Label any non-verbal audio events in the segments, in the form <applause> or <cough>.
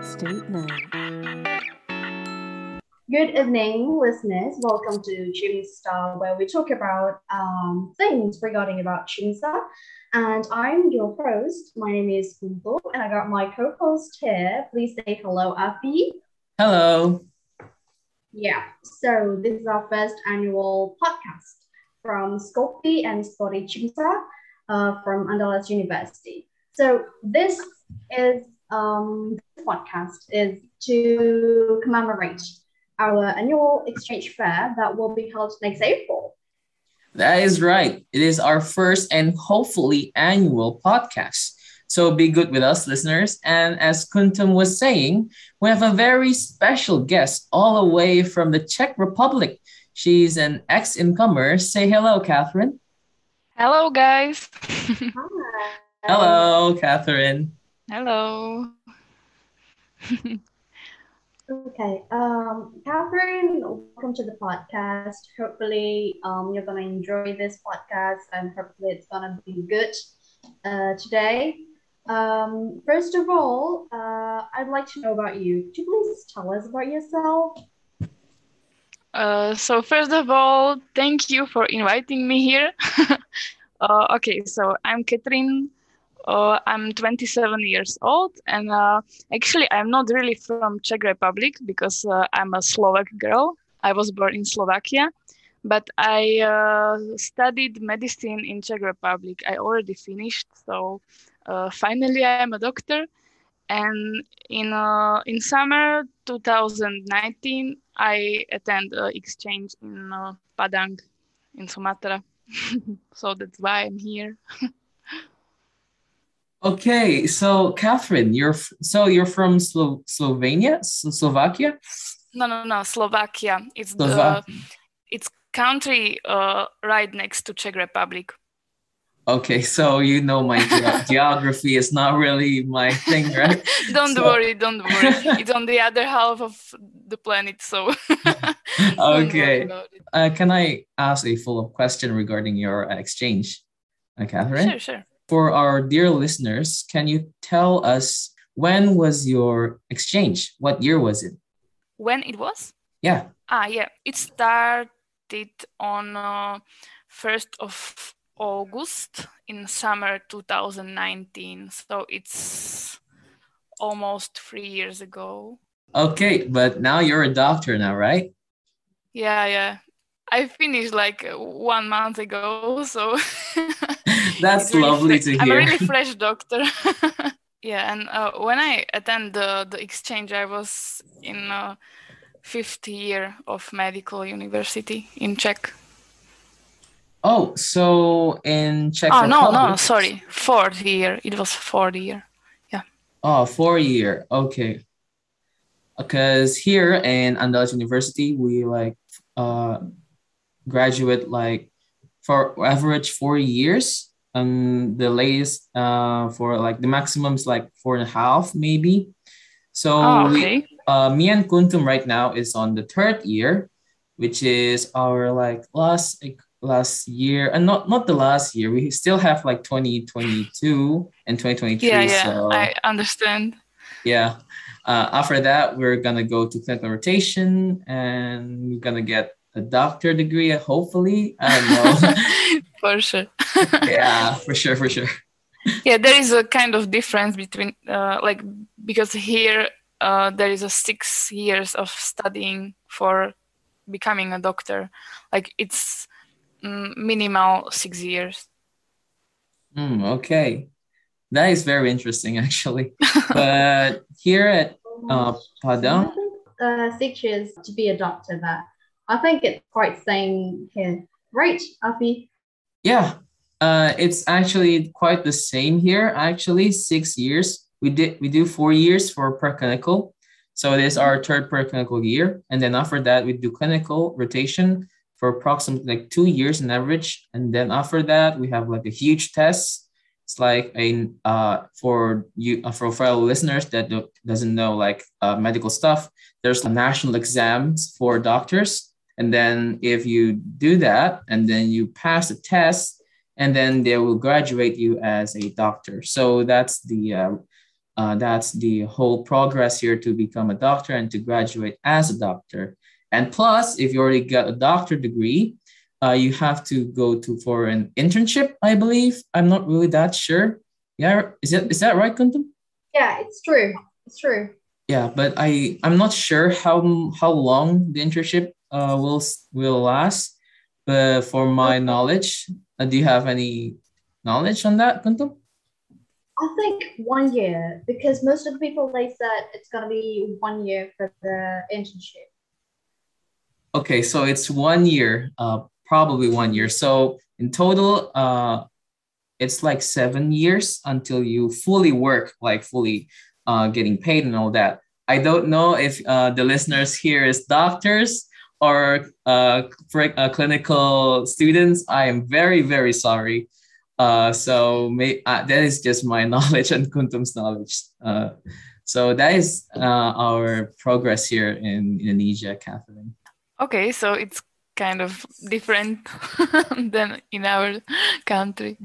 State 9. Good evening, listeners. Welcome to CIMSA, where we talk about um, things regarding about CIMSA. And I'm your host. My name is Kuntum, and I got my co-host here. Please say hello, Afi. Hello. Yeah. So this is our first annual podcast from Skopi and Spotty CIMSA uh, from Andalas University. So this is um, this podcast is to commemorate our annual exchange fair that will be held next April. That is right. It is our first and hopefully annual podcast. So be good with us, listeners. And as Kuntum was saying, we have a very special guest all the way from the Czech Republic. She's an ex incomer. Say hello, Catherine. Hello, guys. Hi. Hello, Catherine. Hello. Okay. Um, Catherine, welcome to the podcast. Hopefully, um, you're gonna enjoy this podcast, and hopefully, it's gonna be good uh, today. Um, first of all, uh, I'd like to know about you. Could you please tell us about yourself? Uh, so first of all, thank you for inviting me here. <laughs> uh, okay, so I'm Catherine. Uh, I'm 27 years old, and uh, actually, I'm not really from Czech Republic because uh, I'm a Slovak girl. I was born in Slovakia, but I studied medicine in Czech Republic. I already finished, so finally, I'm a doctor. And in uh, in summer 2019, I attend uh, exchange in uh, Padang, in Sumatra. <laughs> so that's why I'm here. <laughs> Okay, so Catherine, you're f- so you're from Slo- Slovenia, Slovakia, No, no, no, Slovakia. It's the it's country uh, right next to Czech Republic. Okay, so you know my ge- <laughs> geography is not really my thing, right? <laughs> don't So- worry, don't worry. <laughs> it's on the other half of the planet, so okay. Uh, can I ask a follow-up question regarding your exchange, uh, Catherine? Sure, sure. For our dear listeners, can you tell us when was your exchange? What year was it? When it was? Yeah. Ah, yeah. It started on uh, 1st of August in summer 2019. So it's almost three years ago. Okay, but now you're a doctor now, right? Yeah, yeah. I finished like one month ago, so <laughs> That's really lovely to I'm a really <laughs> fresh doctor. <laughs> yeah, and uh, when I attend the, the exchange, I was in uh, fifth year of medical university in Czech. Oh, so in Czech Oh no, no, sorry, fourth year. It was fourth year. Yeah. Oh, four year. Okay. Because here in Andalas University, we like uh graduate like for average four years. Um, the latest uh for like the maximum is like four and a half maybe. So Oh, we, okay. uh, me and Kuntum right now is on the third year, which is our like last last year, and not not the last year. We still have like 2022 and 2023. Yeah, yeah, so I understand. yeah. Uh, after that, we're gonna go to clinical rotation, and we're gonna get a doctor degree. Hopefully, I don't know. <laughs> For sure. <laughs> yeah, for sure, for sure. yeah there is a kind of difference between uh, like because here uh, there is a six years of studying for becoming a doctor like it's minimal six years Hmm, okay, that is very interesting <laughs> actually. but here at uh, Padang, uh, six years to be a doctor there. I think it's quite same here. Right, Afi? Yeah, uh, it's actually quite the same here. Actually, six years. We did we do four years for preclinical, so it is our third preclinical year, and then after that we do clinical rotation for approximately like two years on average, and then after that we have like a huge test. It's like a uh, for you uh, for our listeners that do, doesn't know like uh, medical stuff. There's a national exams for doctors, and then if you do that and then you pass the test, and then they will graduate you as a doctor. So that's the uh, uh, that's the whole progress here to become a doctor and to graduate as a doctor. And plus, if you already got a doctor degree, uh, you have to go to for an internship, I believe. I'm not really that sure. Yeah, is that is that right, Kuntum? Yeah, it's true. It's true. Yeah, but I I'm not sure how how long the internship uh, will will last. But for my knowledge, uh, do you have any knowledge on that, Kuntum? I think one year because most of the people they said it's gonna be one year for the internship. Okay, so it's one year, uh, probably one year. So in total, uh, it's like seven years until you fully work, like fully uh, getting paid and all that. I don't know if uh, the listeners here is doctors or uh, uh, clinical students. I am very, very sorry. Uh, so may, uh, that is just my <laughs> knowledge and Kuntum's knowledge. Uh, so that is uh, our progress here in Indonesia, Catherine. Okay, so it's kind of different <laughs> than in our country.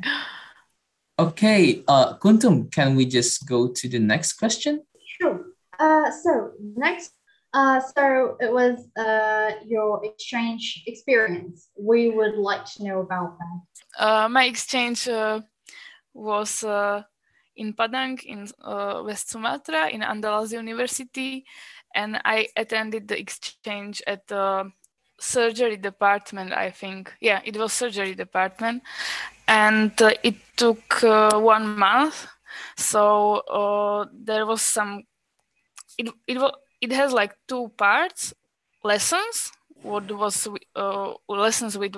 Okay, uh, Kuntum, can we just go to the next question? Sure. Uh, so next, uh, so it was uh, your exchange experience. We would like to know about that. Uh, my exchange uh, was uh, in Padang in uh, West Sumatra in Andalas University, and I attended the exchange at the surgery department. I think, yeah, it was surgery department, and uh, it took uh, one month. So uh, there was some. It it was it has like two parts lessons. What was uh, lessons with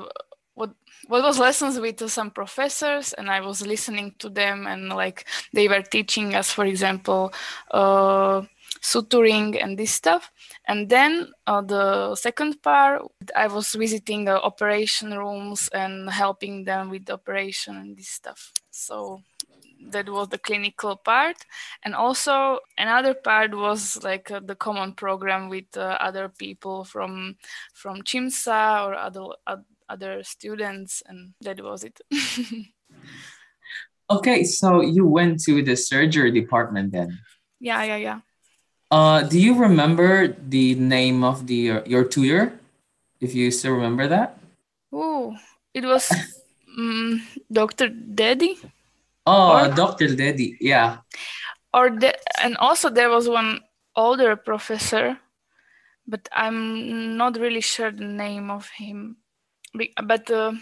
what what was lessons with some professors and i was listening to them and like they were teaching us for example uh, suturing and this stuff. And then uh, the second part i was visiting uh, operation rooms and helping them with the operation and this stuff. So that was the clinical part. And also another part was like uh, the common program with uh, other people from from CIMSA or other other students and that was it. <laughs> Okay so you went to the surgery department then? Yeah yeah yeah uh do you remember the name of the your tutor? If you still remember that? Oh it was <laughs> um, dr daddy? Oh or, dr daddy yeah. Or the, and also there was one older professor but i'm not really sure the name of him. But uh,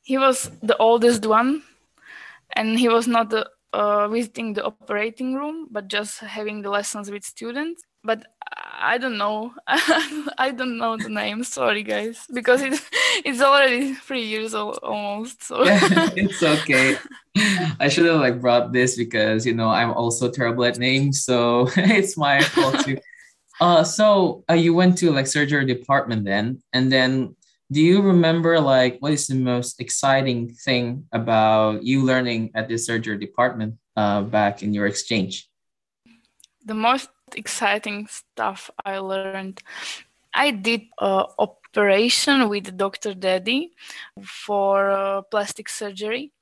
he was the oldest one and he was not the, uh, visiting the operating room but just having the lessons with students. But i don't know. <laughs> I don't know the name. Sorry guys. Because it, <laughs> it's already three years old almost so. Yeah, <laughs> it's okay. I should have like brought this because you know i'm also terrible at names so it's my fault too. Uh so uh, you went to like surgery department then and then do you remember like what is the most exciting thing about you learning at the surgery department uh, back in your exchange the most exciting stuff i learned i did uh, operation with dr daddy for uh, plastic surgery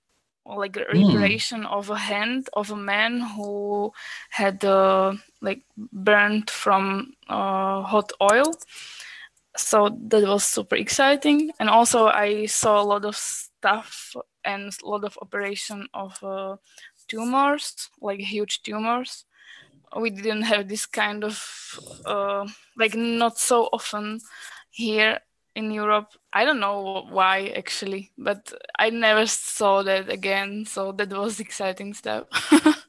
like a hmm. reparation of a hand of a man who had uh, like burned from uh, hot oil so that was super exciting. And also i saw a lot of stuff and a lot of operation of uh, tumors like huge tumors. We didn't have this kind of uh, like not so often here in europe. I don't know why actually but i never saw that again. So that was exciting stuff. <laughs>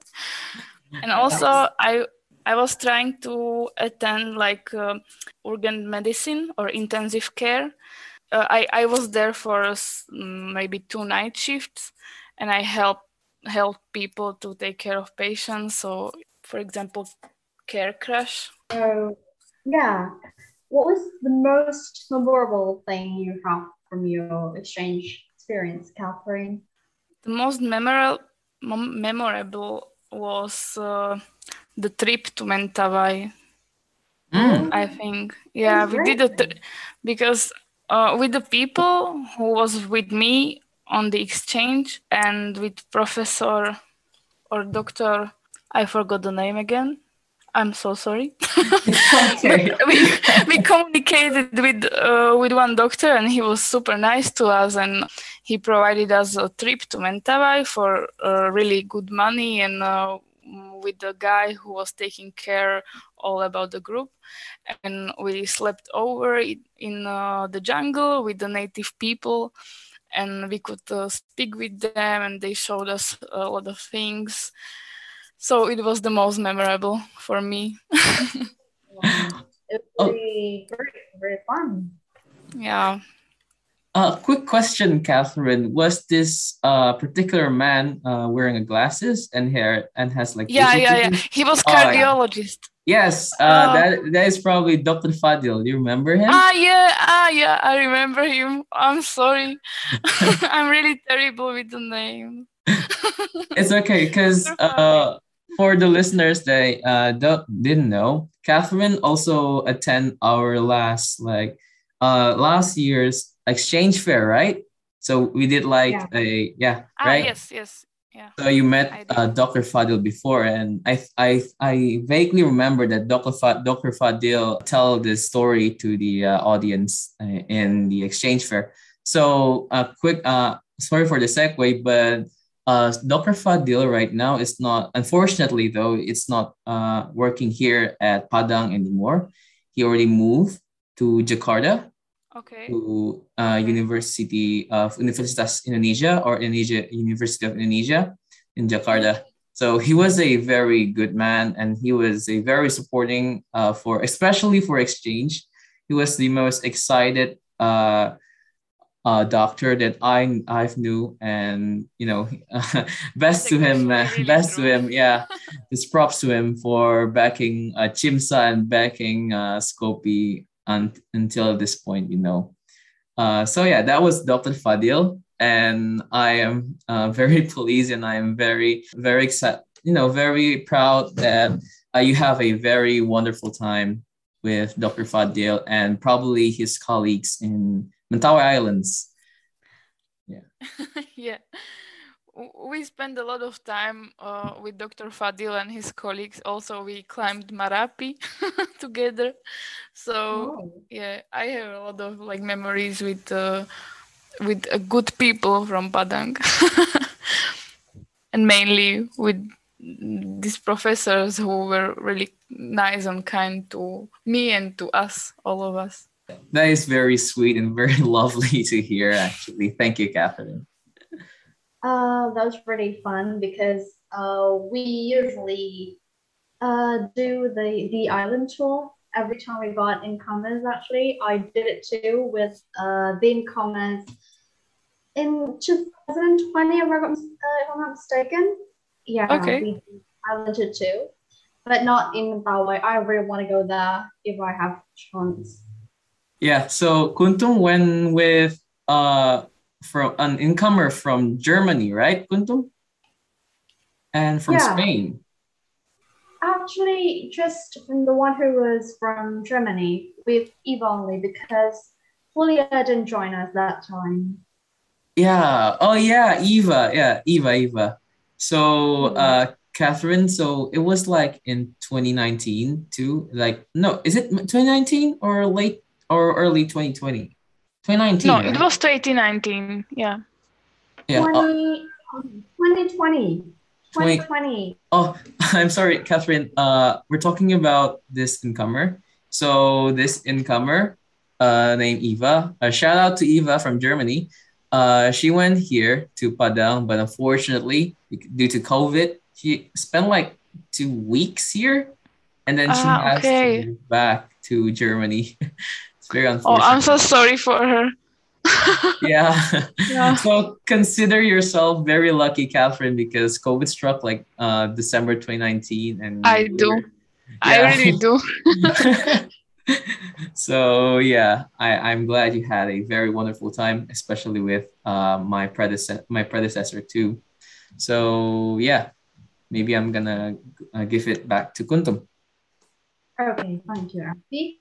And also i I was trying to attend like uh, urgent medicine or intensive care. Uh, I, I was there for mm, maybe two night shifts and I helped help people to take care of patients. So, for example, care crash. Oh, yeah. What was the most memorable thing you have from your exchange experience, Catherine? The most memorable memorable was uh, the trip to Mentawai. Mm. I think, yeah, we did it because uh, with the people who was with me on the exchange and with professor or doctor i forgot the name again i'm so sorry <laughs> we, we communicated with uh, with one doctor and he was super nice to us and he provided us a trip to mentawai for uh, really good money and uh, with the guy who was taking care all about the group and we slept over in, in uh, the jungle with the native people and we could uh, speak with them and they showed us a lot of things so it was the most memorable for me Wow. <laughs> It was really great, very fun. yeah Uh, quick question, Catherine. Was this uh, particular man uh, wearing glasses and hair and has like yeah yeah yeah he was Oh, yeah. cardiologist Yes, uh, Oh. that that is probably Dr. Fadil. Do you remember him? ah yeah ah yeah i remember him i'm sorry <laughs> <laughs> i'm really terrible with the name <laughs> it's okay because uh, for the listeners that uh, don't, didn't know, Catherine also attend our last like uh last year's exchange fair, right? So we did like Yeah. a yeah ah right. yes yes yeah So you met uh, Dr. Fadil before, and I I I vaguely remember that Dr. Fa- Dr. Fadil tell this story to the uh, audience uh, in the exchange fair. So a quick uh sorry for the segue, but uh Dr. Fadil right now is not unfortunately though it's not uh working here at Padang anymore. He already moved to Jakarta okay to uh, University of Universitas Indonesia or Indonesia University of Indonesia in Jakarta. So he was a very good man, and he was a very supporting uh, for especially for exchange. He was the most excited uh, uh, doctor that I I've knew, and you know, <laughs> best to him, uh, best to him, yeah. Just props to him for backing uh, CIMSA and backing uh, Scopi un- until this point, you know. Uh, so yeah, that was Dr. Fadil, and I am uh, <laughs> very pleased and I am very, very excited, you know, very proud that uh, you have a very wonderful time with Dr. Fadil and probably his colleagues in Mentawai Islands. yeah. <laughs> W- We spent a lot of time uh, with Dr. Fadil and his colleagues. Also, we climbed Marapi <laughs> together. So Oh. yeah, I have a lot of like memories with uh, with uh, good people from Padang, <laughs> and mainly with these professors who were really nice and kind to me and to us, all of us. That is very sweet and very <laughs> lovely to hear, actually. Thank you, Catherine. Uh, that was pretty fun because uh, we usually uh, do the the island tour every time we got incomers. Actually, I did it too with uh, the incomers in 2020, if, I got, uh, if I'm not mistaken. Yeah, Okay. we did island tour too, but not in Mentawai. I really want to go there if I have chance. Yeah, so Kuntum went with uh from an incomer from Germany, right, Kuntum? And from Yeah. Spain. Actually, just from the one who was from Germany with Eva only because Julia didn't join us that time. Yeah. Oh yeah, Eva. Yeah, Eva, Eva. So Mhm. uh Catherine, so it was like in 2019 too. Like no, is it 2019 or late or early 2020? 2019. No, right? it was 2019. Yeah. yeah. uh, 20, 2020. 2020. Oh, <laughs> I'm sorry, Catherine. Uh, we're talking about this incomer. So this incomer, uh, named Eva. A shout out to Eva from Germany. Uh, she went here to Padang, but unfortunately, due to COVID, she spent like two weeks here, and then she Ah, has okay. to move back to Germany. <laughs> it's very Oh. I'm so sorry for her. <laughs> Yeah. <laughs> Yeah. so consider yourself very lucky, Catherine, because COVID struck like uh December 2019 and I do. were- I really do. <laughs> so yeah, I, I'm glad you had a very wonderful time, especially with uh my predecessor my predecessor too. So yeah, maybe I'm gonna uh, give it back to Kuntum. Okay, thank you, Rafi.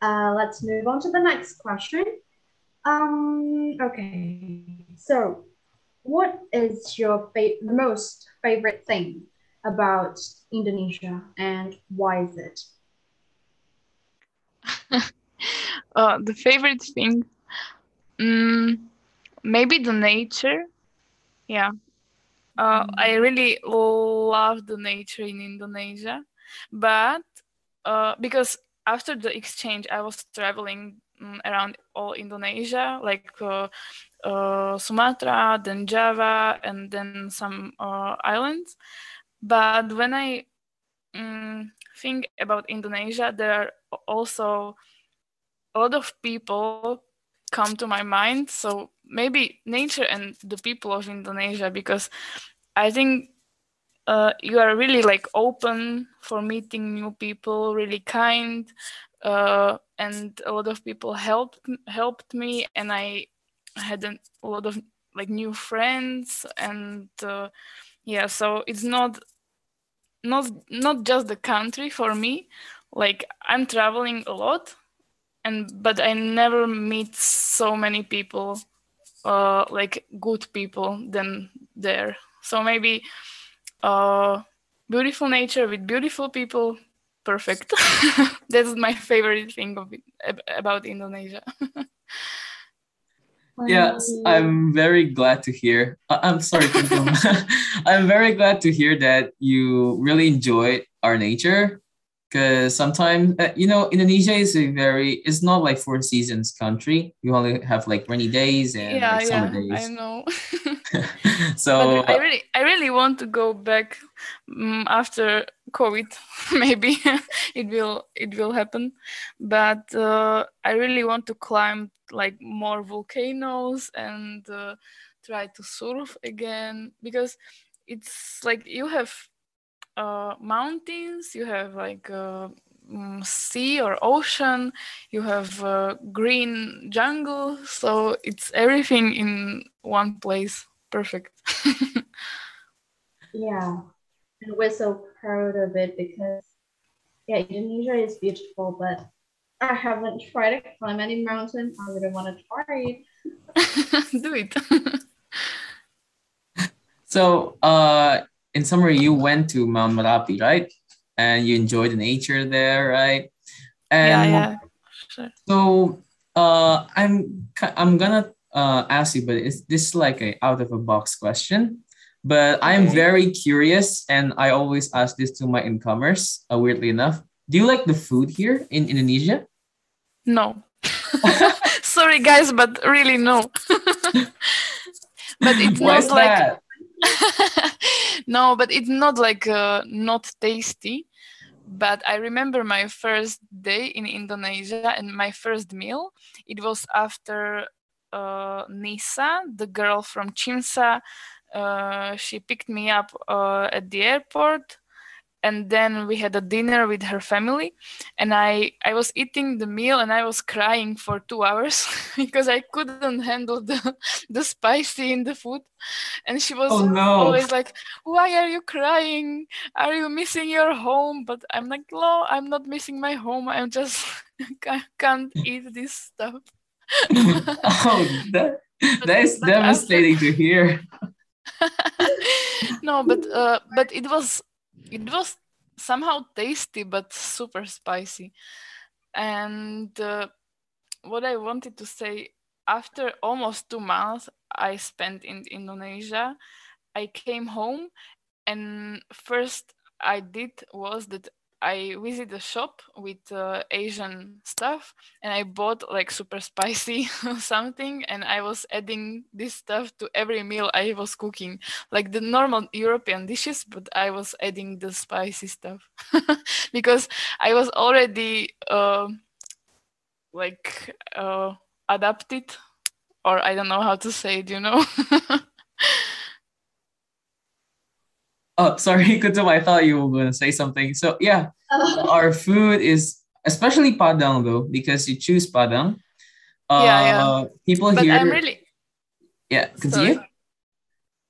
Uh, let's move on to the next question. Um, okay, so what is your fa- most favorite thing about Indonesia and why is it? <laughs> uh, the favorite thing, mm, maybe the nature. Yeah, uh, Mm. I really love the nature in Indonesia, but uh, because after the exchange, I was traveling mm, around all Indonesia, like uh, uh, Sumatra, then Java, and then some uh, islands. But when I mm, think about Indonesia, there are also a lot of people come to my mind. So maybe nature and the people of Indonesia, because I think uh, you are really like open for meeting new people, really kind, uh, and a lot of people helped helped me, and I had an, a lot of like new friends, and uh, yeah, so it's not not not just the country for me. Like I'm traveling a lot, and but I never meet so many people, uh, like good people than there. So maybe uh, beautiful nature with beautiful people. Perfect. <laughs> That's my favorite thing of it, about indonesia. <laughs> Yes, I'm very glad to hear. Uh, I'm sorry, <laughs> I'm very glad to hear that you really enjoy our nature because sometimes uh, you know Indonesia is a very it's not like four seasons country. You only have like rainy days and yeah, like summer yeah, days. I know. <laughs> <laughs> so but I really, I really want to go back um, after COVID. <laughs> Maybe it will, it will happen. But uh, I really want to climb like more volcanoes and uh, try to surf again because it's like you have uh, mountains, you have like uh, mm, sea or ocean, you have uh, green jungle, so it's everything in one place. Perfect. <laughs> yeah, and we're so proud of it because yeah, Indonesia is beautiful, but I haven't tried to climb any mountain. I really want to try it. <laughs> Do it. <laughs> so, uh, in summary, you went to Mount Merapi, right? And you enjoyed the nature there, right? And yeah, yeah. Sure. So, uh, I'm I'm gonna uh, ask you, but it's this like a out of a box question? But I'm very curious, and I always ask this to my incomers. Uh, weirdly enough, do you like the food here in Indonesia? No. <laughs> Sorry, guys, but really no. <laughs> but it's Why not like that? <laughs> no, but it's not like uh, not tasty. But I remember my first day in Indonesia and my first meal. It was after uh, Nisa, the girl from CIMSA. Uh, she picked me up uh, at the airport and then we had a dinner with her family and i i was eating the meal and i was crying for two hours <laughs> because i couldn't handle the <laughs> the spicy in the food. And she was Oh no. always like why are you crying? Are you missing your home? But i'm like no i'm not missing my home. I'm just <laughs> can't eat this stuff. Oh, that, that is devastating to hear. no but uh, but it was it was somehow tasty but super spicy. And uh, what i wanted to say after almost two months i spent in indonesia i came home and first i did was that I visited a shop with uh, Asian stuff and I bought like super spicy <laughs> something and I was adding this stuff to every meal I was cooking, like the normal European dishes, but I was adding the spicy stuff <laughs> because I was already uh, like uh, adapted, or I don't know how to say it, you know. <laughs> Oh, <laughs> sorry, Kuntum, I thought you were going to say something. So, yeah, it. our food is, especially Padang, though, because you choose Padang. Uh, Yeah, yeah. People but here. I'm really yeah, continue.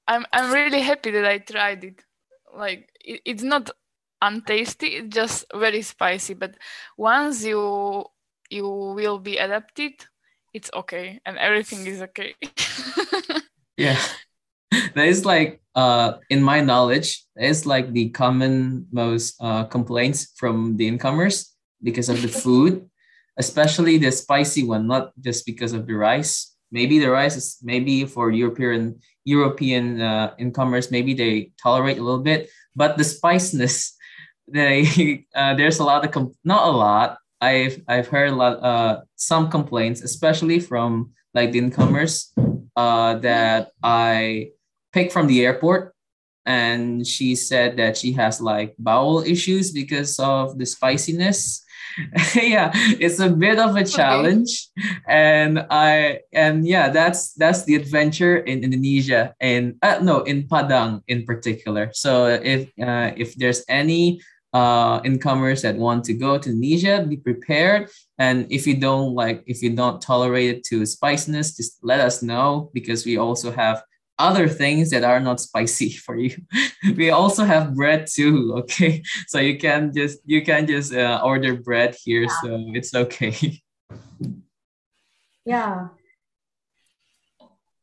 I'm I'm really happy that I tried it. Like it, it's not untasty, it's just very spicy. But once you you will be adapted, it's okay and everything is okay. <laughs> Yeah. <laughs> that is like uh in my knowledge that is like the common most uh complaints from the incomers because of the <laughs> food especially the spicy one not just because of the rice. Maybe the rice is maybe for european european uh, incomers maybe they tolerate a little bit but the spiciness <laughs> they uh, there's a lot of com- not a lot. I've i've heard a lot uh some complaints especially from like the incomers uh that i picked from the airport and she said that she has like bowel issues because of the spiciness. <laughs> Yeah it's a bit of a challenge. Okay. and i and yeah that's that's the adventure in indonesia and uh, no in padang in particular. So if uh, if there's any uh incomers that want to go to indonesia be prepared. And if you don't like if you don't tolerate it to spiciness just let us know because we also have other things that are not spicy <laughs> for you. we also have bread too. Okay, so you can just you can just uh, order bread here, yeah. so it's okay. <laughs> yeah.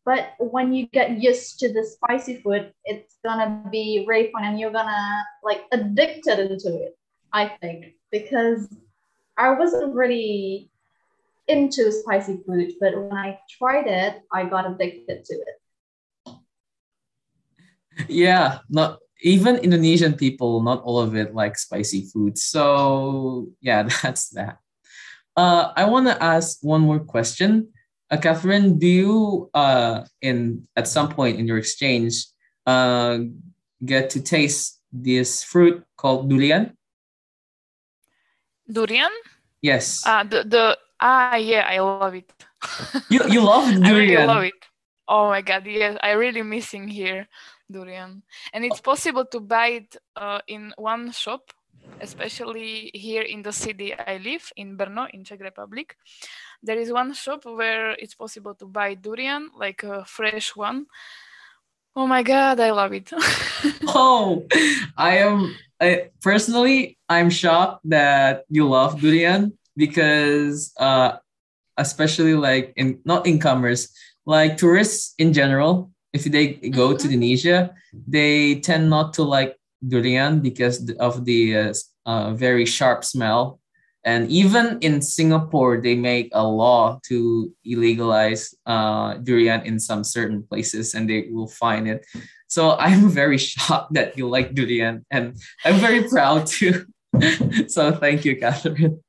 But when you get used to the spicy food, it's gonna be very fun, and you're gonna like addicted into it. I think because I wasn't really into spicy food, but when I tried it, I got addicted to it yeah, not even Indonesian people, not all of it like spicy food. So yeah, <laughs> that's that. Uh, I want to ask one more question. Uh, Catherine, do you uh, in at some point in your exchange uh, get to taste this fruit called durian? Durian? Yes. Uh, the the ah yeah, I love it. you you love durian. <laughs> I really love it. Oh my god, yes, I really missing here durian, and it's possible to buy it uh, in one shop, especially here in the city I live in Brno in Czech Republic. There is one shop where it's possible to buy durian, like a fresh one. Oh my god, I love it. <laughs> oh, I am I, personally I'm shocked that you love durian because uh especially like in not incomers, like tourists in general if they go to mm-hmm. Indonesia, they tend not to like durian because of the uh, uh, very sharp smell. And even in Singapore, they make a law to illegalize uh, durian in some certain places, and they will find it. So I'm <laughs> very shocked that you like durian, and I'm very proud too. <laughs> so thank you, Catherine.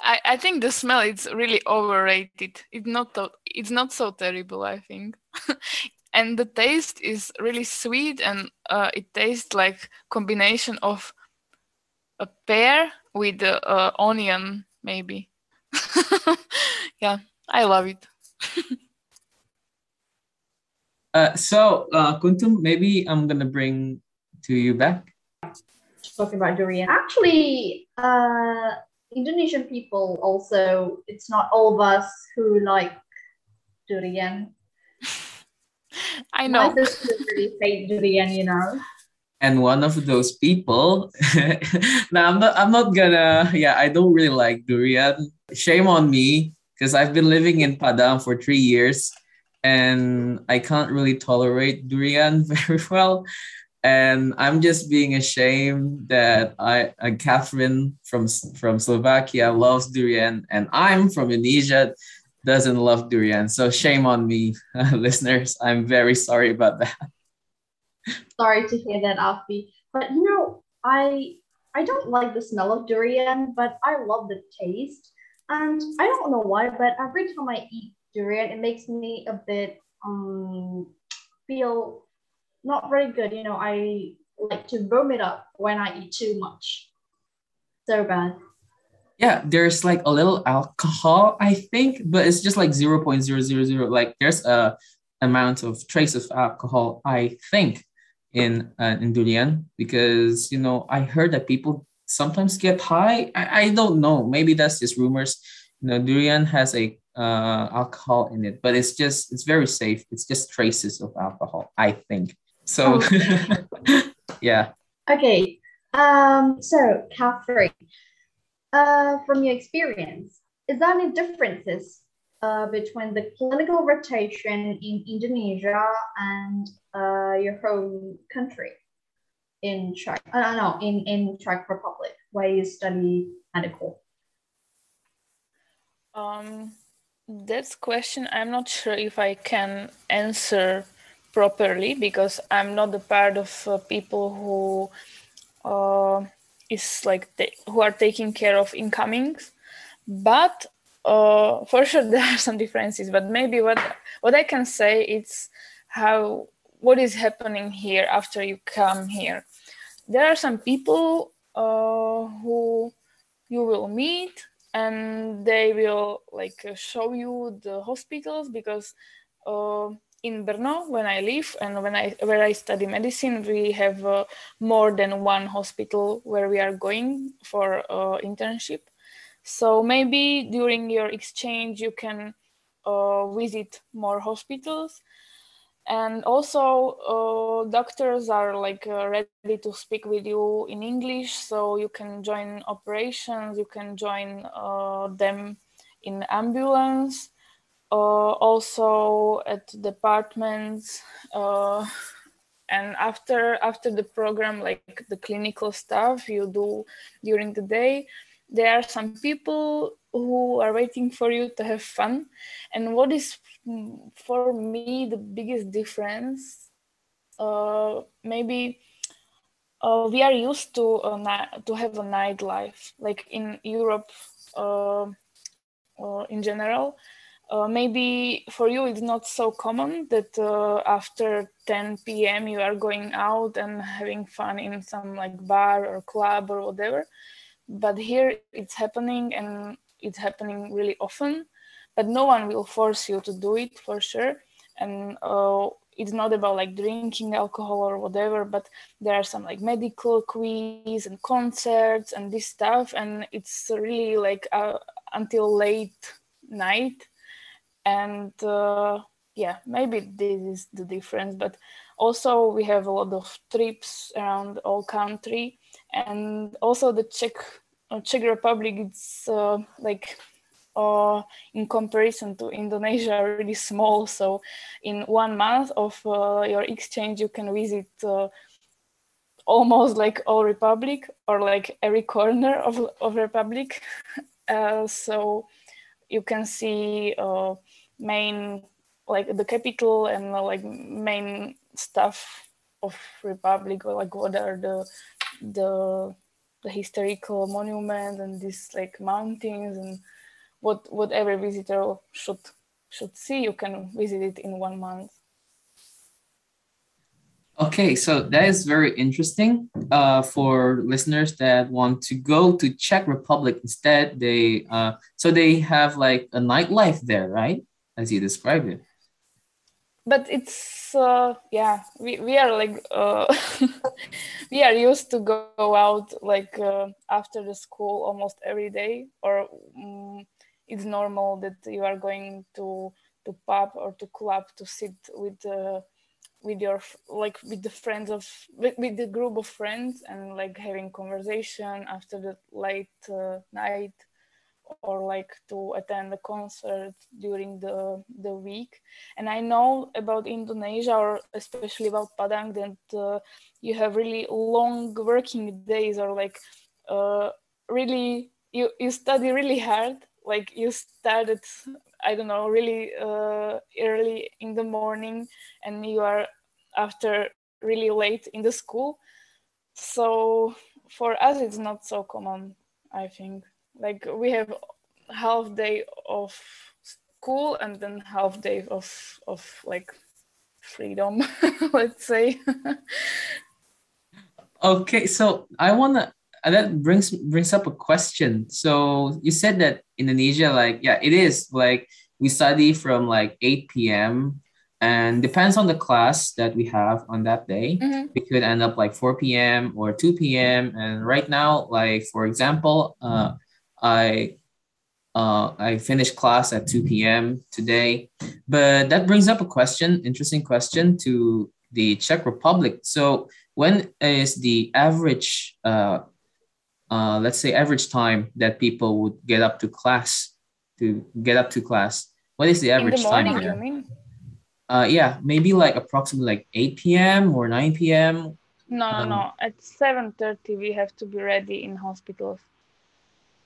I, I think the smell is really overrated. It's not it's not so terrible. I think <laughs> and the taste is really sweet, and uh, it tastes like combination of a pear with uh, onion, maybe. <laughs> yeah, I love it. <laughs> uh, so, uh, Kuntum, maybe I'm gonna bring to you back. Talking about durian, actually, uh, Indonesian people also, it's not all of us who like durian. I know. My sister really hate durian, you know. And one of those people, <laughs> now I'm not, I'm not gonna, yeah, I don't really like durian. Shame on me, because I've been living in Padang for three years and I can't really tolerate durian <laughs> very well and I'm just being ashamed that I, uh, Catherine from from Slovakia loves durian, and I'm from Indonesia, doesn't love durian. So shame on me, <laughs> listeners. I'm very sorry about that. Sorry to hear that, Afi. But you know, I I don't like the smell of durian, but I love the taste. And I don't know why, but every time I eat durian, it makes me a bit um feel not very good. You know, I like to vomit up when I eat too much. So bad. Yeah, there's like a little alcohol, I think, but it's just like 0.000. Like there's a amount of trace of alcohol, I think, in uh, in durian because you know I heard that people sometimes get high. I, I don't know. Maybe that's just rumors. You know, durian has a uh, alcohol in it, but it's just it's very safe. It's just traces of alcohol, I think. So, oh. <laughs> yeah. Okay. Um, so, Catherine, uh, from your experience, is there any differences uh, between the clinical rotation in Indonesia and uh, your home country in Czech, uh, no, in, in Czech Republic, where you study medical? Um, that's question I'm not sure if I can answer properly because I'm not a part of uh, people who uh, is like who are taking care of incomings. But uh, for sure <laughs> there are some differences. But maybe what what I can say it's how what is happening here after you come here. There are some people uh, who you will meet and they will like show you the hospitals because uh, in Brno when I live and when I where I study medicine we have uh, more than one hospital where we are going for uh, internship. So maybe during your exchange you can uh, visit more hospitals. And also uh, doctors are like uh, ready to speak with you in english so you can join operations you can join uh, them in ambulance also at departments uh, and after after the program like the clinical stuff you do during the day there are some people who are waiting for you to have fun. And what is mm, for me the biggest difference uh, maybe uh, we are used to a to have a nightlife like in europe uh, in general uh, maybe for you it's not so common that uh, after 10 p.m. you are going out and having fun in some like bar or club or whatever but here it's happening and it's happening really often but no one will force you to do it for sure and uh, it's not about like drinking alcohol or whatever but there are some like medical quiz and concerts and this stuff and it's really like uh, until late night and uh, yeah maybe this is the difference but also we have a lot of trips around all country. And also the czech uh, czech republic it's uh, like uh, in comparison to indonesia <laughs> really small. So in one month of uh, your exchange you can visit uh, almost like all republic or like every corner of, of republic. <laughs> So you can see main like the capital and like main stuff of republic or like what are the the the historical monument and these like mountains and what what every visitor should should see you can visit it in one month. Okay so that is very interesting uh, for listeners that want to go to czech republic instead they uh, so they have like a nightlife there right as you described it. But it's uh, yeah we, we are like uh, <laughs> we are used to go out like uh, after the school almost every day or um, it's normal that you are going to to pub or to club to sit with uh, with your like with the friends of with, with the group of friends and like having conversation after the late uh, night or like to attend a concert during the the week. And i know about indonesia or especially about padang that uh, you have really long working days or like uh, really you you study really hard. Like you started i don't know really uh, early in the morning and you are after really late in the school. So for us it's not so common i think like we have half day of school and then half day of of like freedom <laughs> let's say. Okay so i want to that brings brings up a question. So you said that indonesia like yeah it is like we study from like 8 p.m and depends on the class that we have on that day. Mm-hmm. it could end up like 4 p.m or 2 p.m and right now like for example uh I uh, I finished class at 2 p.m. today. But that brings up a question, interesting question to the Czech Republic. So when is the average, uh, uh, let's say average time that people would get up to class, to get up to class? What is the average the morning, time? you there? mean? Uh, yeah, maybe like approximately like 8 p.m. or 9 p.m. No, no, Um, no. At 7:30 we have to be ready in hospitals.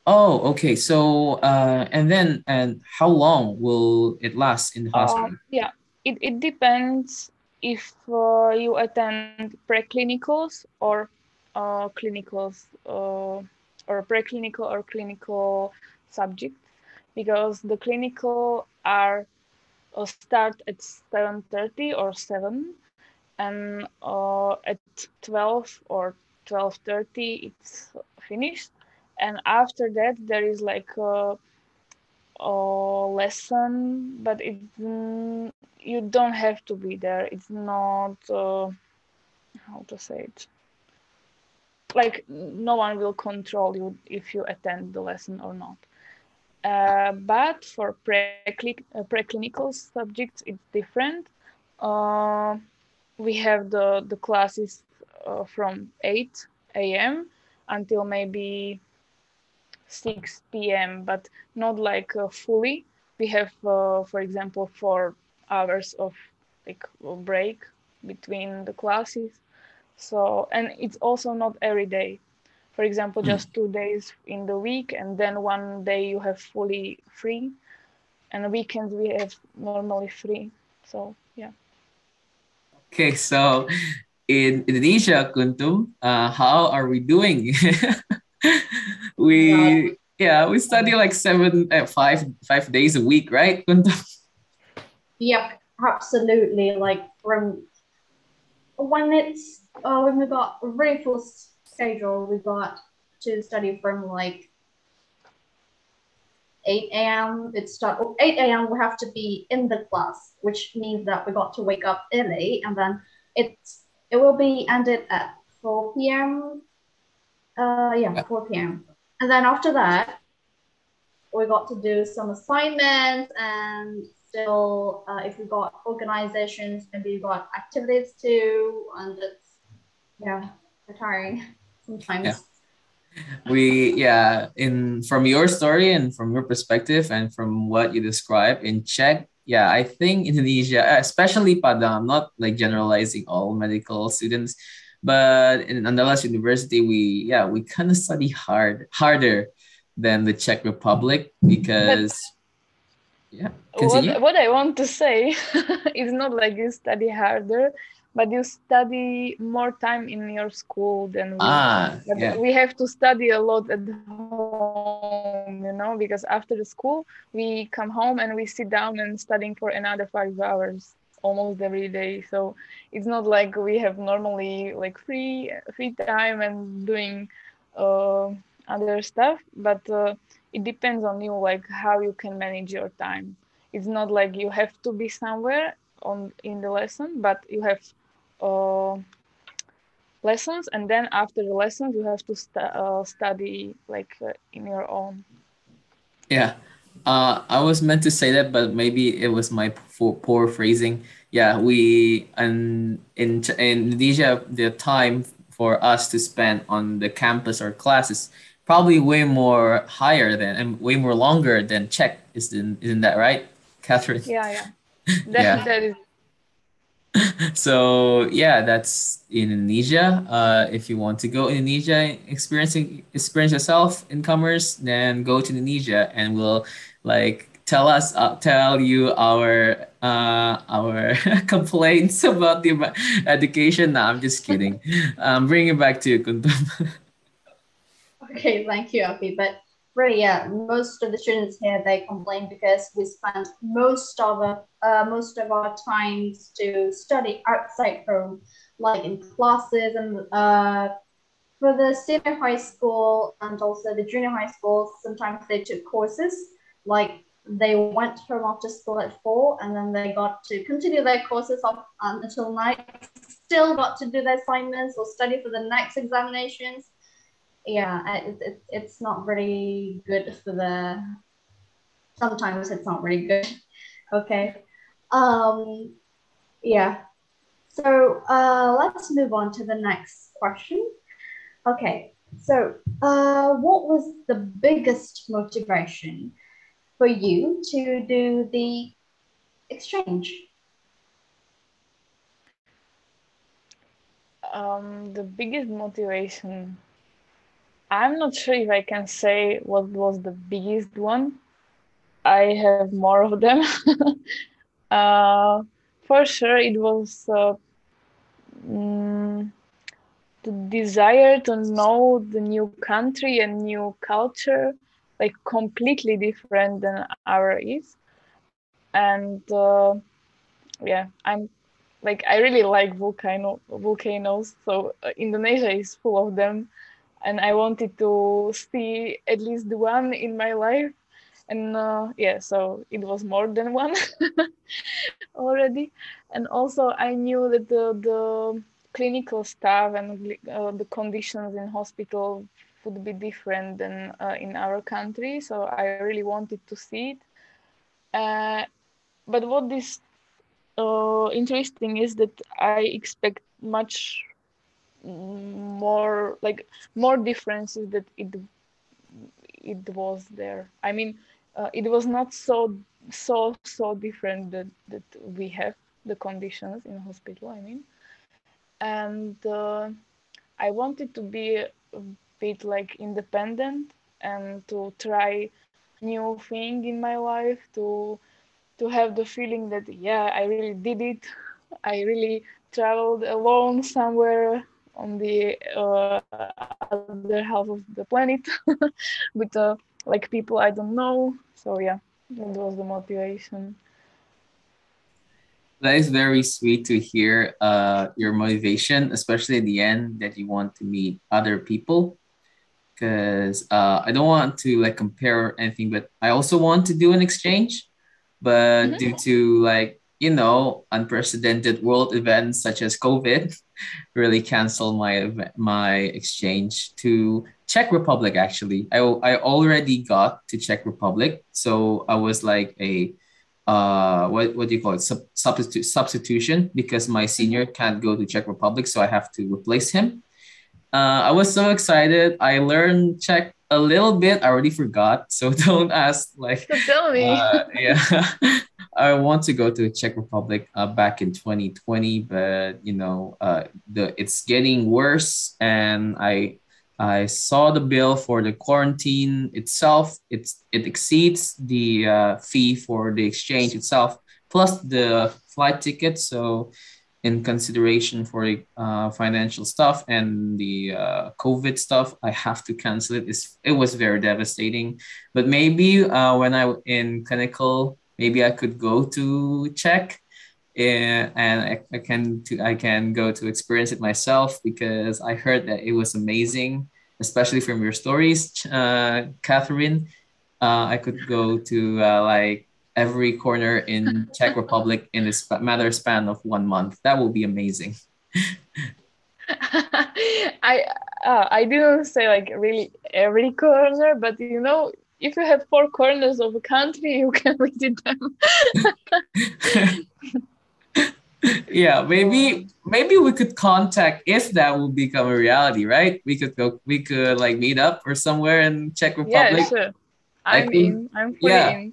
Oh, okay. So, uh, and then, and how long will it last in the hospital? Um, yeah, it, it depends if uh, you attend preclinicals or uh, clinicals uh, or preclinical or clinical subjects because the clinical are uh, start at 7.30 or 7 and uh, at 12 or 12.30 it's finished and after that there is like a, a lesson but it you don't have to be there. It's not uh, how to say it? Like no one will control you if you attend the lesson or not. Uh, but for uh, preclinical subjects it's different. Uh, we have the the classes uh, from 8 a.m until maybe 6 p.m but not like uh, fully. We have uh, for example four hours of like break between the classes. So and it's also not every day. For example Mm. just two days in the week and then one day you have fully free. And weekends we have normally free. So yeah. Okay, so in Indonesia, Kuntum, uh, how are we doing? <laughs> <laughs> we yeah, we study like seven, uh, five, five days a week, right? Yep, absolutely. Like from when it's uh, when we got a very full schedule, we got to study from like 8 a.m. It start oh, 8 a.m. We have to be in the class, which means that we got to wake up early, and then it's it will be ended at 4 p.m. Uh, yeah, 4 p.m. And then after that, we got to do some assignments and still, uh, if we got organizations, maybe we got activities too, and it's yeah, tiring <laughs> sometimes. Yeah. we yeah in from your story and from your perspective and from what you described in czech yeah i think indonesia especially padang i'm not like generalizing all medical students but in andalas university we yeah we kind of study hard harder than the czech republic because yeah what, what i want to say <laughs> is not like you study harder but you study more time in your school than we ah yeah. we have to study a lot at home you know because after the school we come home and we sit down and studying for another five hours almost every day. So it's not like we have normally like free free time and doing uh, other stuff but uh, it depends on you like how you can manage your time. It's not like you have to be somewhere on in the lesson but you have uh, lessons and then after the lessons you have to stu- uh, study like uh, in your own. Yeah, uh, I was meant to say that, but maybe it was my poor, poor phrasing. Yeah, we and in in Indonesia, the time for us to spend on the campus or classes probably way more higher than and way more longer than Czech. Isn't isn't that right, Catherine? yeah yeah <laughs> that, Yeah. that is So yeah, that's Indonesia. Uh, if you want to go Indonesia, experiencing experience yourself in commerce, then go to Indonesia, and we'll like tell us uh, tell you our uh our <laughs> complaints about the education. No, I'm just kidding. <laughs> Um, bring it back to you, Kuntum. Okay, thank you, Afi. But really, yeah, most of the students here they complain because we spend most of our, uh, most of our times to study outside home, like in classes and uh, for the senior high school and also the junior high school. Sometimes they took courses like they went home after school at four and then they got to continue their courses up um, until night. Still got to do their assignments or study for the next examinations. Yeah it, it, it's not very good for the sometimes it's not really good. <laughs> Okay. Um yeah. So uh let's move on to the next question. Okay. So uh what was the biggest motivation for you to do the exchange? Um, the biggest motivation, I'm not sure if I can say what was the biggest one. I have more of them. <laughs> uh, for sure, it was uh, mm, the desire to know the new country and new culture, like completely different than our is. And uh, yeah, I'm like I really like volcano volcanoes. So uh, Indonesia is full of them, and I wanted to see at least one in my life. And uh, yeah, so it was more than one <laughs> already. And also I knew that the the clinical staff and uh, the conditions in hospital would be different than uh, in our country. So I really wanted to see it. Uh, but what is uh, interesting is that I expect much more like more differences that it it was there. I mean, uh, it was not so so so different that that we have the conditions in hospital. I mean, and uh, I wanted to be bit like independent and to try new thing in my life to to have the feeling that yeah i really did it. I really traveled alone somewhere on the uh, other half of the planet <laughs> with uh, like people i don't know. So yeah that was the motivation. That is very sweet to hear uh, your motivation especially at the end that you want to meet other people because uh, i don't want to like compare anything but i also want to do an exchange. But mm-hmm. due to like you know unprecedented world events such as covid <laughs> really canceled my my exchange to czech republic actually. I, I already got to czech republic so i was like a uh what, what do you call it? Sub- substitute substitution because my senior can't go to czech republic so i have to replace him uh, i was so excited i learned czech a little bit. I already forgot, <laughs> so don't ask. Like, <laughs> tell me. Uh, yeah, <laughs> I want to go to Czech Republic uh, back in 2020, but you know, uh, the it's getting worse, and I I saw the bill for the quarantine itself. It's it exceeds the uh, fee for the exchange itself, plus the flight ticket. So in consideration for uh, financial stuff and the uh, COVID stuff, I have to cancel it. It's, it was very devastating. But maybe uh, when I in clinical, maybe I could go to Czech, eh, and I, I can to, I can go to experience it myself because I heard that it was amazing, especially from your stories, uh, Catherine. Uh, I could go to uh, like every corner in Czech Republic in this matter span of one month. That will be amazing. <laughs> I uh, I didn't say like really every corner, but you know, if you have four corners of a country, you can <laughs> visit them. <laughs> yeah, maybe maybe we could contact if that will become a reality, right? We could go, we could like meet up or somewhere in Czech Republic. Yeah, sure. I'm in. I'm yeah. in.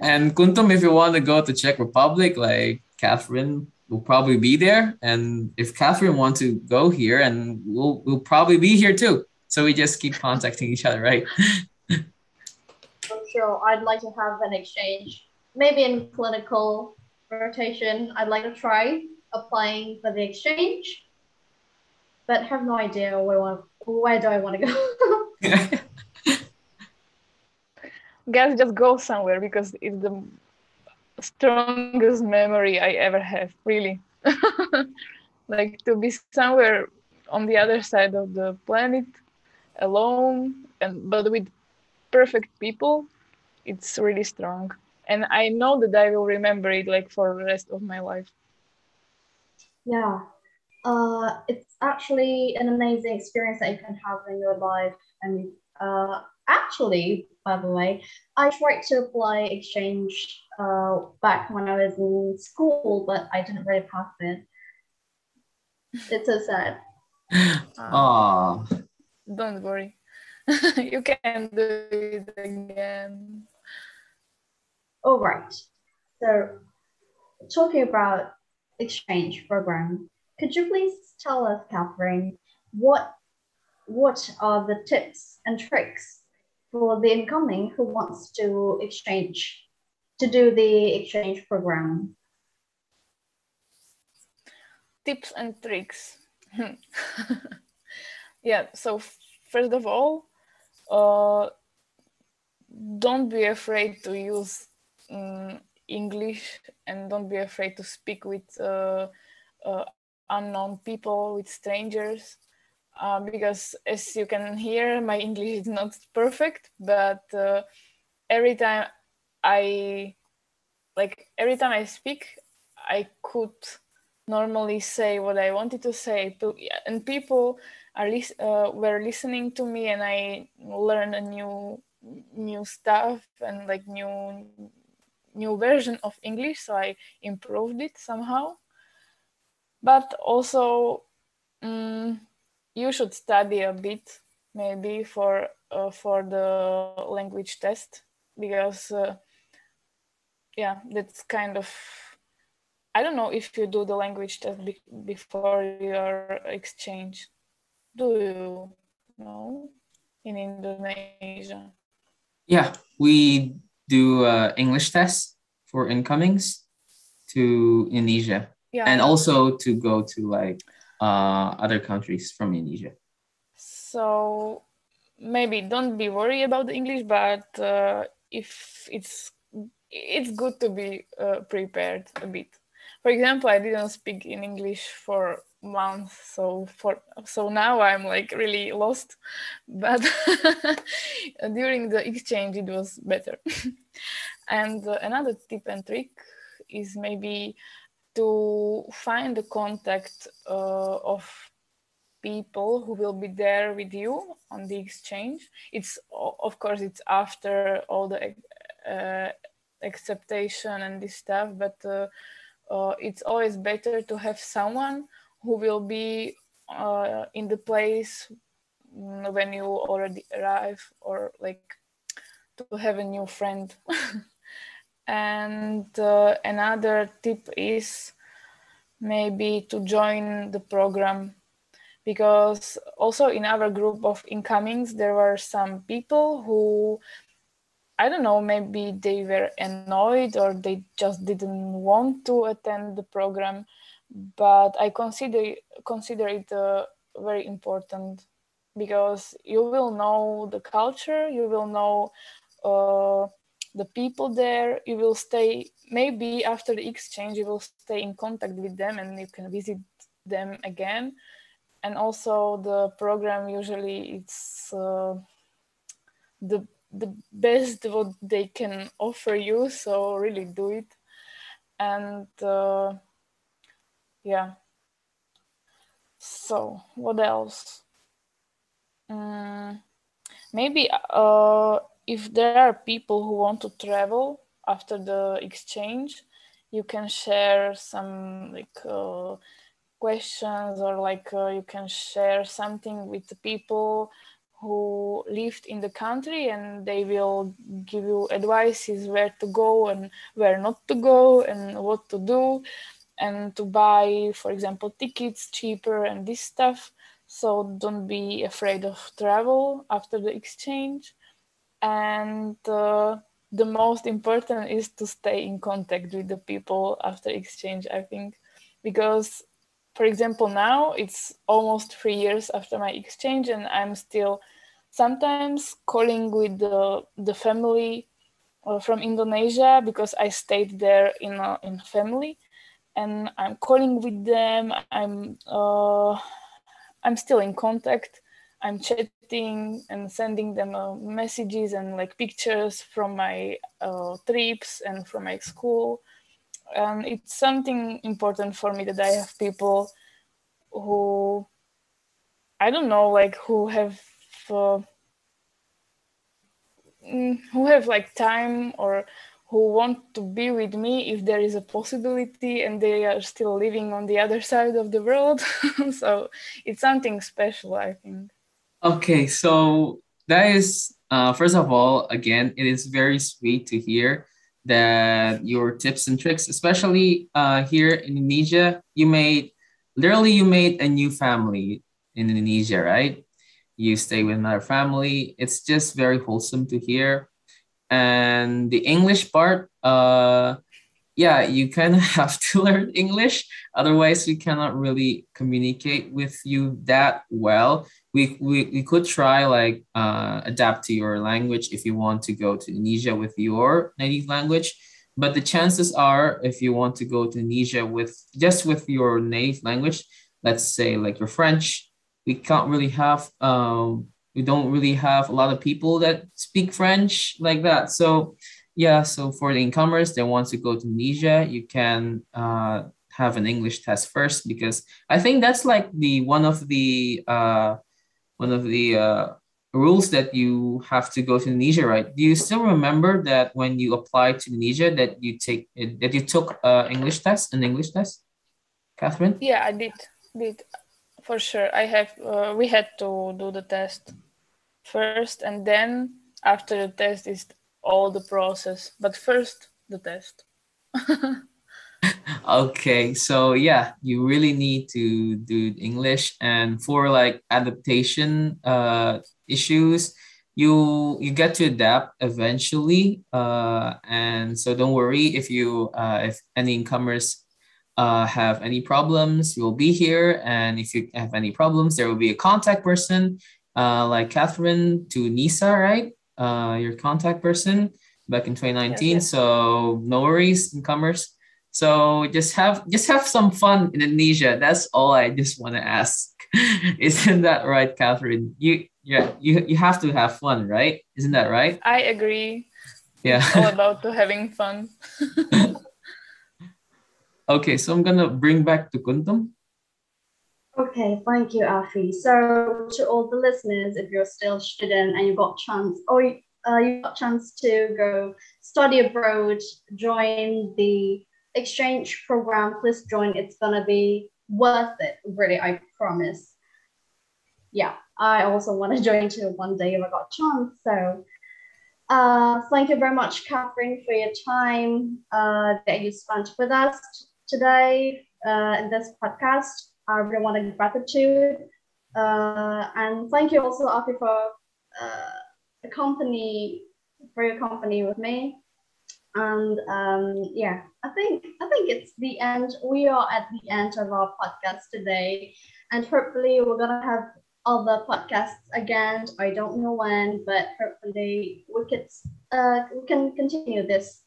And Kuntum, if you want to go to Czech Republic, like Catherine will probably be there. And if Catherine wants to go here, and we'll we'll probably be here too. So we just keep contacting each other, right? For sure. I'd like to have an exchange, maybe in clinical rotation. I'd like to try applying for the exchange, but have no idea where where do I want to go. <laughs> <laughs> guys just go somewhere because it's the strongest memory I ever have, really. <laughs> like to be somewhere on the other side of the planet alone and but with perfect people, it's really strong. And I know that I will remember it like for the rest of my life. Yeah. Uh, it's actually an amazing experience that you can have in your life. And uh, actually, by the way. I tried to apply exchange uh, back when I was in school, but I didn't really pass it. It's so sad. Aww. Don't worry. <laughs> you can do it again. All right. So, talking about exchange program, could you please tell us, Catherine, what what are the tips and tricks for the incoming who wants to exchange to do the exchange program? Tips and tricks. <laughs> yeah. So first of all, uh, don't be afraid to use um, English and don't be afraid to speak with uh, uh, unknown people, with strangers. Uh, because as you can hear, my English is not perfect, but uh, every time I like every time I speak, I could normally say what I wanted to say, and people are lis- uh, were listening to me, and I learned a new new stuff and like new new version of English, so I improved it somehow. But also, um, you should study a bit maybe for uh, for the language test because uh, yeah, that's kind of I don't know if you do the language test be before your exchange. Do you know in Indonesia? Yeah, we do uh, English tests for incomings to Indonesia, yeah. and also to go to like uh, other countries from Indonesia. So maybe don't be worried about the English, but uh, if it's it's good to be uh, prepared a bit. For example, I didn't speak in English for months, so for so now I'm like really lost. <laughs> But <laughs> during the exchange, it was better. <laughs> and uh, another tip and trick is maybe to find the contact uh, of people who will be there with you on the exchange. It's of course it's after all the uh, acceptation and this stuff but uh, uh, it's always better to have someone who will be uh, in the place mm, when you already arrive or like to have a new friend <laughs> and uh, another tip is maybe to join the program because also in our group of incomings there were some people who I don't know, maybe they were annoyed or they just didn't want to attend the program. But I consider consider it uh, very important because you will know the culture, you will know uh, the people there, you will stay. Maybe after the exchange, you will stay in contact with them and you can visit them again. And also, the program usually it's uh, the the best what they can offer you so really do it and uh, yeah so what else um, maybe uh, if there are people who want to travel after the exchange you can share some like uh, questions or like uh, you can share something with the people who lived in the country and they will give you advices where to go and where not to go and what to do and to buy for example tickets cheaper and this stuff. So don't be afraid of travel after the exchange and uh, the most important is to stay in contact with the people after exchange i think because for example, now it's almost three years after my exchange, and I'm still sometimes calling with the, the family uh, from Indonesia because I stayed there in a, in family, and I'm calling with them. I'm uh, I'm still in contact. I'm chatting and sending them uh, messages and like pictures from my uh, trips and from my school and it's something important for me that I have people who I don't know, like who have uh, mm, who have like time or who want to be with me if there is a possibility and they are still living on the other side of the world. <laughs> so it's something special, I think. Okay, so that is uh, first of all, again, it is very sweet to hear that your tips and tricks, especially uh, here in Indonesia, you made literally you made a new family in Indonesia, right? You stay with another family. It's just very wholesome to hear. And the English part, uh, yeah, you kind of <laughs> have to learn English. Otherwise, we cannot really communicate with you that well. We, we, we could try like uh, adapt to your language if you want to go to Indonesia with your native language. But the chances are, if you want to go to Indonesia with just with your native language, let's say like your French, we can't really have um, we don't really have a lot of people that speak French like that. So yeah, so for the incomers that want to go to Indonesia, you can uh, have an English test first because I think that's like the one of the uh, one of the uh, rules that you have to go to Indonesia, right? Do you still remember that when you applied to Indonesia that you take that you took uh, English test, an English test, Catherine? Yeah, I did. Did for sure. I have. Uh, we had to do the test first, and then after the test is all the process. But first, the test. <laughs> okay so yeah you really need to do english and for like adaptation uh issues you you get to adapt eventually uh and so don't worry if you uh if any incomers uh have any problems you'll be here and if you have any problems there will be a contact person uh like catherine to nisa right uh your contact person back in 2019 yes, yes. so no worries incomers so just have just have some fun in Indonesia. That's all I just want to ask. <laughs> Isn't that right, Catherine? You yeah, you you have to have fun, right? Isn't that right? I agree. Yeah. It's all about to having fun. <laughs> okay, so I'm gonna bring back to Kuntum. Okay, thank you, Afi. So to all the listeners, if you're still a student and you got chance or uh, you got chance to go study abroad, join the exchange program, please join. It's gonna be worth it, really, I promise. Yeah, I also want to <laughs> join too one day if I got chance. So uh, thank you very much, Catherine, for your time uh, that you spent with us today uh, in this podcast. I really want to gratitude. Uh, and thank you also, Afi, for uh, the company, for your company with me. And um, yeah i think i think it's the end. We are at the end of our podcast today. And hopefully we're gonna have other podcasts again. I don't know when but hopefully we could uh, we can continue this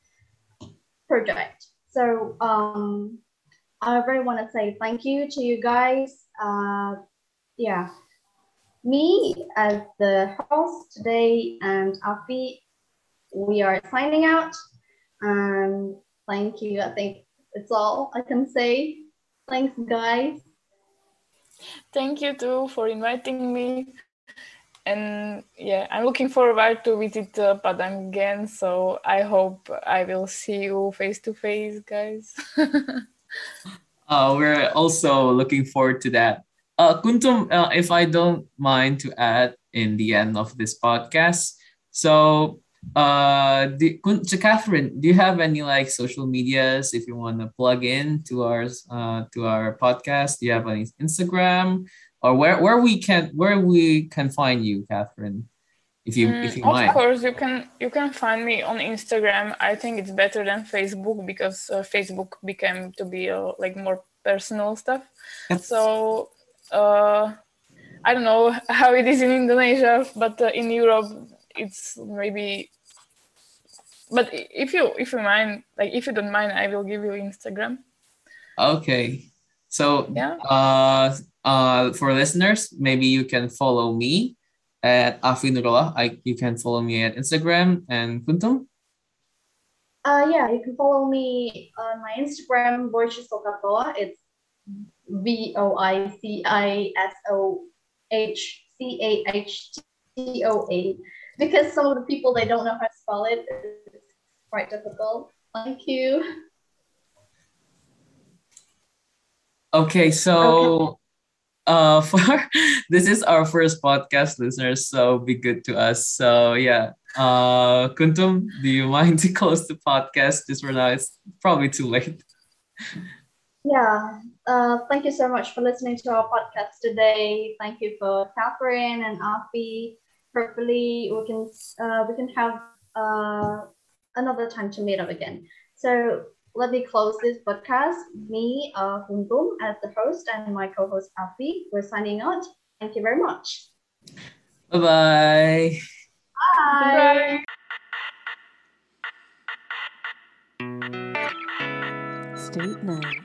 project. So um i really want to say thank you to you guys uh yeah me as the host today and afi we are signing out and thank you. I think it's all I can say. Thanks, guys. Thank you too for inviting me. And yeah, I'm looking forward to visit uh, Padang again. So I hope I will see you face to face, guys. <laughs> uh, we're also looking forward to that. Uh, Kuntum, uh, if I don't mind to add in the end of this podcast. So uh to catherine do you have any like social medias if you want to plug in to our uh to our podcast do you have any instagram or where where we can where we can find you catherine if you mm, if you of course you can you can find me on instagram. I think it's better than facebook because uh, facebook became to be uh, like more personal stuff. Yes. so uh i don't know <laughs> how it is in indonesia but uh, in europe it's maybe but if you if you mind like if you don't mind i will give you instagram. Okay. So yeah. uh uh for listeners maybe you can follow me at Afi Nurullah. I you can follow me at Instagram and Kuntum. Uh yeah, you can follow me on my Instagram, Voice Sokatoa. It's V O I C I S O H C A H T O A because some of the people they don't know how to spell it. It's quite difficult. Thank you. Okay, so okay. Uh <laughs> for this is our first podcast listeners, so be good to us. So yeah. Uh, Kuntum, do you mind <laughs> to close the podcast? Just for now, it's probably too late. Yeah. Uh, thank you so much for listening to our podcast today. Thank you for Catherine and Afi. Hopefully, we can uh, we can have uh, another time to meet up again. So let me close this podcast. Me, uh, Kuntum, as the host, and my co-host Afi, we're signing out. Thank you very much. Bye-bye. Bye. State 9.